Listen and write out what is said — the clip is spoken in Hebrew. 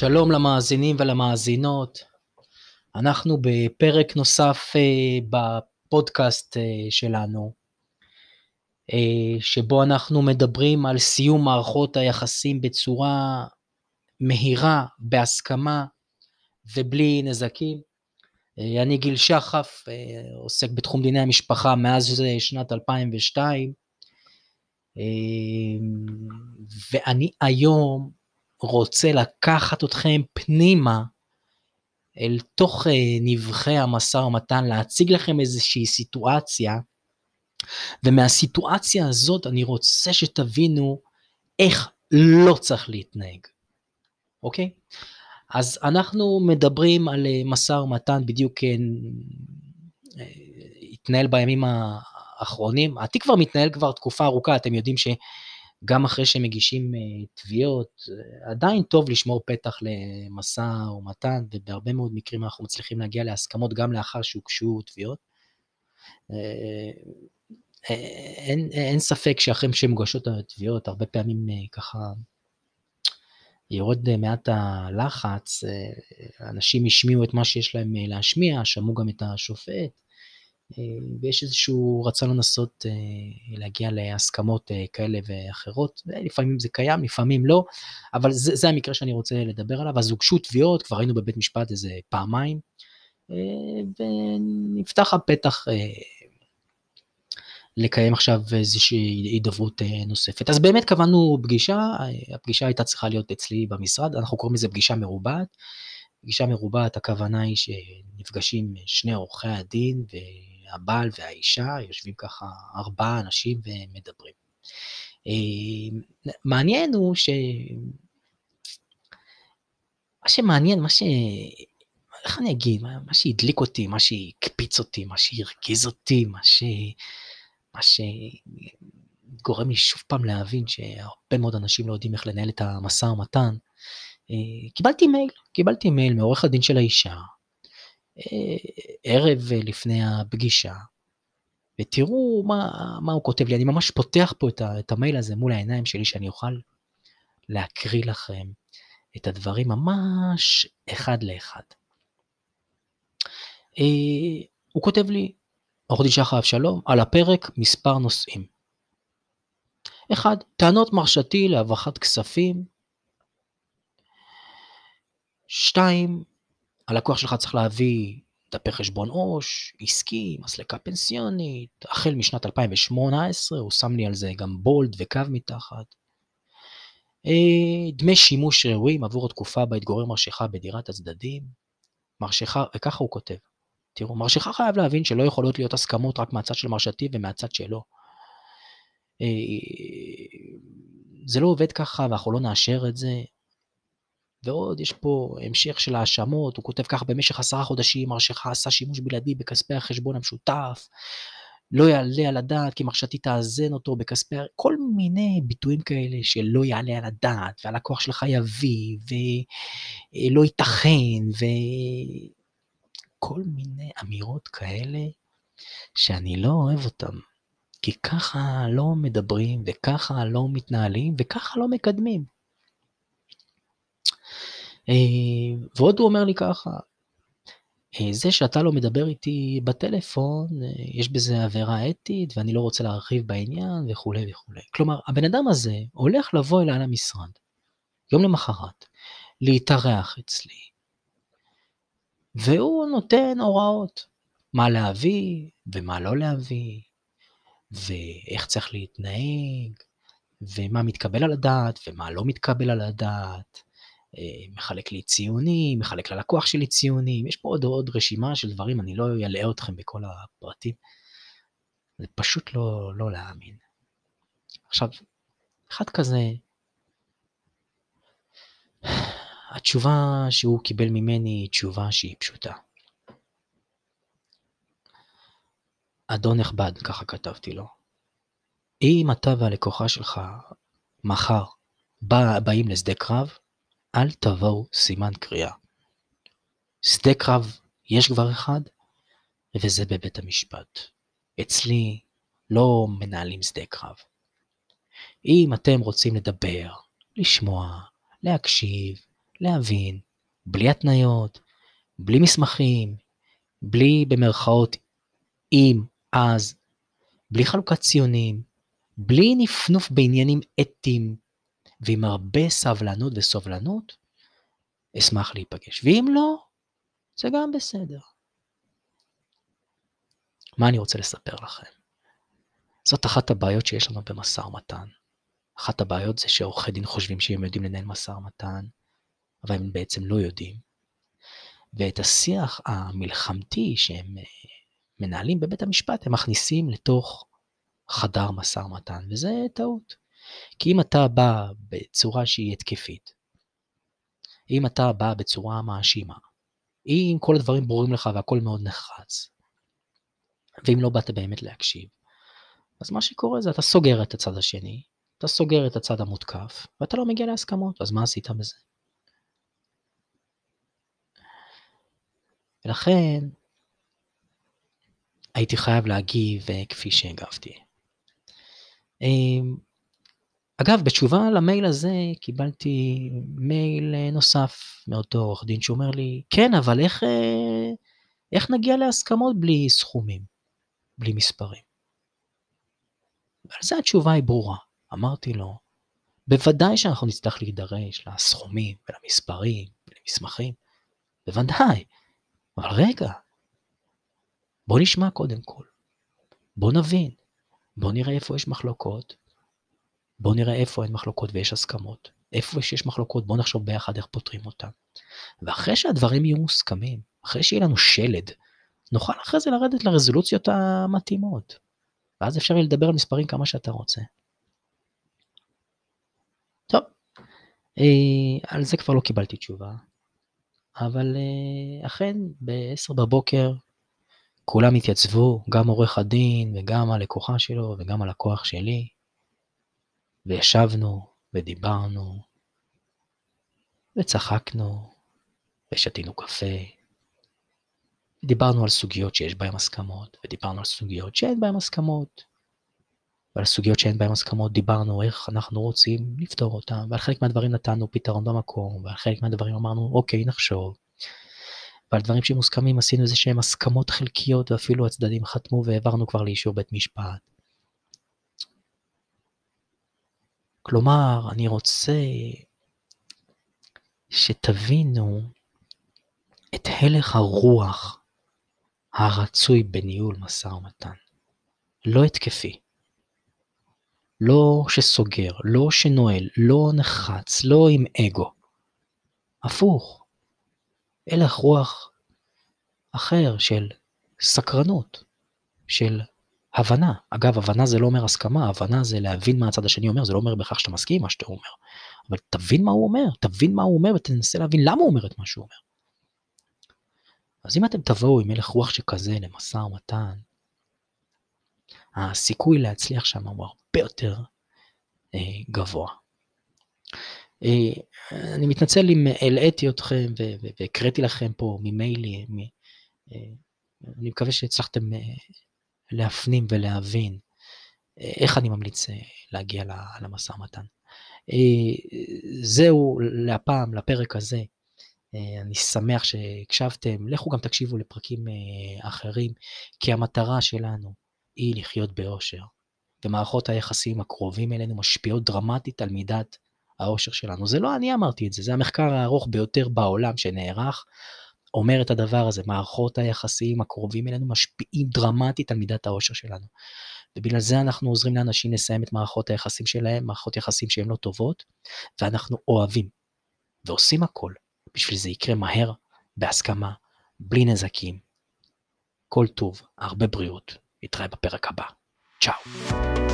שלום למאזינים ולמאזינות. אנחנו בפרק נוסף אה, בפודקאסט אה, שלנו, אה, שבו אנחנו מדברים על סיום מערכות היחסים בצורה מהירה, בהסכמה ובלי נזקים. אני גיל שחף, עוסק בתחום דיני המשפחה מאז שנת 2002, ואני היום רוצה לקחת אתכם פנימה אל תוך אה, נבחי המשא ומתן, להציג לכם איזושהי סיטואציה, ומהסיטואציה הזאת אני רוצה שתבינו איך לא צריך להתנהג, אוקיי? אז אנחנו מדברים על אה, משא ומתן בדיוק אה, התנהל בימים האחרונים, התיק כבר מתנהל כבר תקופה ארוכה, אתם יודעים ש... גם אחרי שמגישים אה, תביעות, אה, עדיין טוב לשמור פתח למשא ומתן, ובהרבה מאוד מקרים אנחנו מצליחים להגיע להסכמות גם לאחר שהוגשו תביעות. אה, אין, אין ספק שאחרי שמוגשות התביעות, הרבה פעמים ככה יורד מעט הלחץ, אנשים השמיעו את מה שיש להם להשמיע, שמעו גם את השופט, אה, ויש איזשהו רצון לנסות אה, להגיע להסכמות אה, כאלה ואחרות, לפעמים זה קיים, לפעמים לא, אבל זה, זה המקרה שאני רוצה לדבר עליו. אז הוגשו תביעות, כבר היינו בבית משפט איזה פעמיים, ונפתח הפתח לקיים עכשיו איזושהי הידברות נוספת. אז באמת קבענו פגישה, הפגישה הייתה צריכה להיות אצלי במשרד, אנחנו קוראים לזה פגישה מרובעת. פגישה מרובעת, הכוונה היא שנפגשים שני עורכי הדין הבעל והאישה, יושבים ככה ארבעה אנשים ומדברים. אה, מעניין הוא ש... מה שמעניין, מה ש... איך אני אגיד, מה שהדליק אותי, מה שהקפיץ אותי, מה שהרגיז אותי, מה ש... מה שגורם לי שוב פעם להבין שהרבה מאוד אנשים לא יודעים איך לנהל את המשא ומתן. אה, קיבלתי מייל, קיבלתי מייל מעורך הדין של האישה, אה, ערב לפני הפגישה, ותראו מה, מה הוא כותב לי. אני ממש פותח פה את, ה, את המייל הזה מול העיניים שלי, שאני אוכל להקריא לכם את הדברים ממש אחד לאחד. אה, הוא כותב לי, עורך דין שחר אבשלום, על הפרק מספר נושאים. 1. טענות מרשתי להברחת כספים. 2. הלקוח שלך צריך להביא דפי חשבון עו"ש, עסקי, מסלקה פנסיונית, החל משנת 2018, הוא שם לי על זה גם בולד וקו מתחת. אה, דמי שימוש ראויים עבור התקופה בה התגורר מרשך בדירת הצדדים. מרשך, וככה הוא כותב. תראו, מרשך חייב להבין שלא יכולות להיות הסכמות רק מהצד של מרשתי ומהצד שלו. אה, זה לא עובד ככה ואנחנו לא נאשר את זה. ועוד יש פה המשך של האשמות, הוא כותב ככה, במשך עשרה חודשים מרשך עשה שימוש בלעדי בכספי החשבון המשותף, לא יעלה על הדעת כי מרשתי תאזן אותו בכספי, כל מיני ביטויים כאלה שלא יעלה על הדעת, והלקוח שלך יביא, ולא ייתכן, וכל מיני אמירות כאלה שאני לא אוהב אותן. כי ככה לא מדברים, וככה לא מתנהלים, וככה לא מקדמים. אה, ועוד הוא אומר לי ככה, אה, זה שאתה לא מדבר איתי בטלפון, אה, יש בזה עבירה אתית ואני לא רוצה להרחיב בעניין וכולי וכולי. כלומר, הבן אדם הזה הולך לבוא אליי למשרד, יום למחרת, להתארח אצלי, והוא נותן הוראות, מה להביא ומה לא להביא, ואיך צריך להתנהג, ומה מתקבל על הדעת ומה לא מתקבל על הדעת. אה, מחלק לי ציונים, מחלק ללקוח שלי ציונים, יש פה עוד עוד רשימה של דברים, אני לא אלאה אתכם בכל הפרטים. זה פשוט לא, לא להאמין. עכשיו, אחד כזה, התשובה שהוא קיבל ממני היא תשובה שהיא פשוטה. אדון נכבד, ככה כתבתי לו, אם אתה והלקוחה שלך מחר בא, באים לשדה קרב, אל תבואו סימן קריאה. שדה קרב יש כבר אחד, וזה בבית המשפט. אצלי לא מנהלים שדה קרב. אם אתם רוצים לדבר, לשמוע, להקשיב, להבין, בלי התניות, בלי מסמכים, בלי במרכאות אם, אז, בלי חלוקת ציונים, בלי נפנוף בעניינים אתיים, ועם הרבה סבלנות וסובלנות, אשמח להיפגש. ואם לא, זה גם בסדר. מה אני רוצה לספר לכם? זאת אחת הבעיות שיש לנו במשא ומתן. אחת הבעיות זה שעורכי דין חושבים שהם יודעים לנהל משא ומתן, אבל הם בעצם לא יודעים. ואת השיח המלחמתי שהם אה, מנהלים בבית המשפט, הם מכניסים לתוך חדר משא ומתן, וזה טעות. כי אם אתה בא בצורה שהיא התקפית, אם אתה בא בצורה מאשימה, אם כל הדברים ברורים לך והכל מאוד נחרץ, ואם לא באת באמת להקשיב, אז מה שקורה זה אתה סוגר את הצד השני, אתה סוגר את הצד המותקף, ואתה לא מגיע להסכמות, אז מה עשית בזה? ולכן הייתי חייב להגיב אה, כפי שהגבתי. אמ, אגב, בתשובה למייל הזה קיבלתי מייל אה, נוסף מאותו עורך דין שאומר לי, כן, אבל איך, אה, איך נגיע להסכמות בלי סכומים, בלי מספרים? ועל זה התשובה היא ברורה. אמרתי לו, בוודאי שאנחנו נצטרך להידרש לסכומים ולמספרים ולמסמכים, בוודאי. אבל רגע, בוא נשמע קודם כל. בוא נבין. בוא נראה איפה יש מחלוקות. בוא נראה איפה אין מחלוקות ויש הסכמות. איפה שיש מחלוקות, בוא נחשוב ביחד איך פותרים אותן. ואחרי שהדברים יהיו מוסכמים, אחרי שיהיה לנו שלד, נוכל אחרי זה לרדת לרזולוציות המתאימות. ואז אפשר יהיה לדבר על מספרים כמה שאתה רוצה. טוב, אה, על זה כבר לא קיבלתי תשובה, אבל אה, אכן ב-10 בבוקר כולם התייצבו, גם עורך הדין וגם הלקוחה שלו וגם הלקוח שלי, וישבנו ודיברנו וצחקנו ושתינו קפה. דיברנו על סוגיות שיש בהן הסכמות, ודיברנו על סוגיות שאין בהן הסכמות. ועל סוגיות שאין בהן הסכמות דיברנו איך אנחנו רוצים לפתור אותן, ועל חלק מהדברים נתנו פתרון במקום, ועל חלק מהדברים אמרנו אוקיי נחשוב. ועל דברים שמוסכמים עשינו איזה שהם הסכמות חלקיות ואפילו הצדדים חתמו והעברנו כבר לאישור בית משפט. כלומר, אני רוצה שתבינו את הלך הרוח הרצוי בניהול משא ומתן. לא התקפי. לא שסוגר, לא שנועל, לא נחץ, לא עם אגו. הפוך. הלך רוח אחר של סקרנות, של הבנה. אגב, הבנה זה לא אומר הסכמה, הבנה זה להבין מה הצד השני אומר, זה לא אומר בהכרח שאתה מסכים עם מה שאתה אומר. אבל תבין מה הוא אומר, תבין מה הוא אומר ותנסה להבין למה הוא אומר את מה שהוא אומר. אז אם אתם תבואו עם הלך רוח שכזה למשא ומתן, הסיכוי להצליח שם הוא הרבה יותר אה, גבוה. אה, אני מתנצל אם הלאיתי אתכם והקראתי לכם פה ממיילי, אה, אני מקווה שהצלחתם להפנים ולהבין איך אני ממליץ להגיע למשא ומתן. זהו להפעם, לפרק הזה. אני שמח שהקשבתם, לכו גם תקשיבו לפרקים אחרים, כי המטרה שלנו היא לחיות באושר. ומערכות היחסים הקרובים אלינו משפיעות דרמטית על מידת האושר שלנו. זה לא אני אמרתי את זה, זה המחקר הארוך ביותר בעולם שנערך, אומר את הדבר הזה, מערכות היחסים הקרובים אלינו משפיעים דרמטית על מידת האושר שלנו. ובגלל זה אנחנו עוזרים לאנשים לסיים את מערכות היחסים שלהם, מערכות יחסים שהן לא טובות, ואנחנו אוהבים ועושים הכל בשביל זה יקרה מהר, בהסכמה, בלי נזקים. כל טוב, הרבה בריאות. נתראה בפרק הבא. Tchau.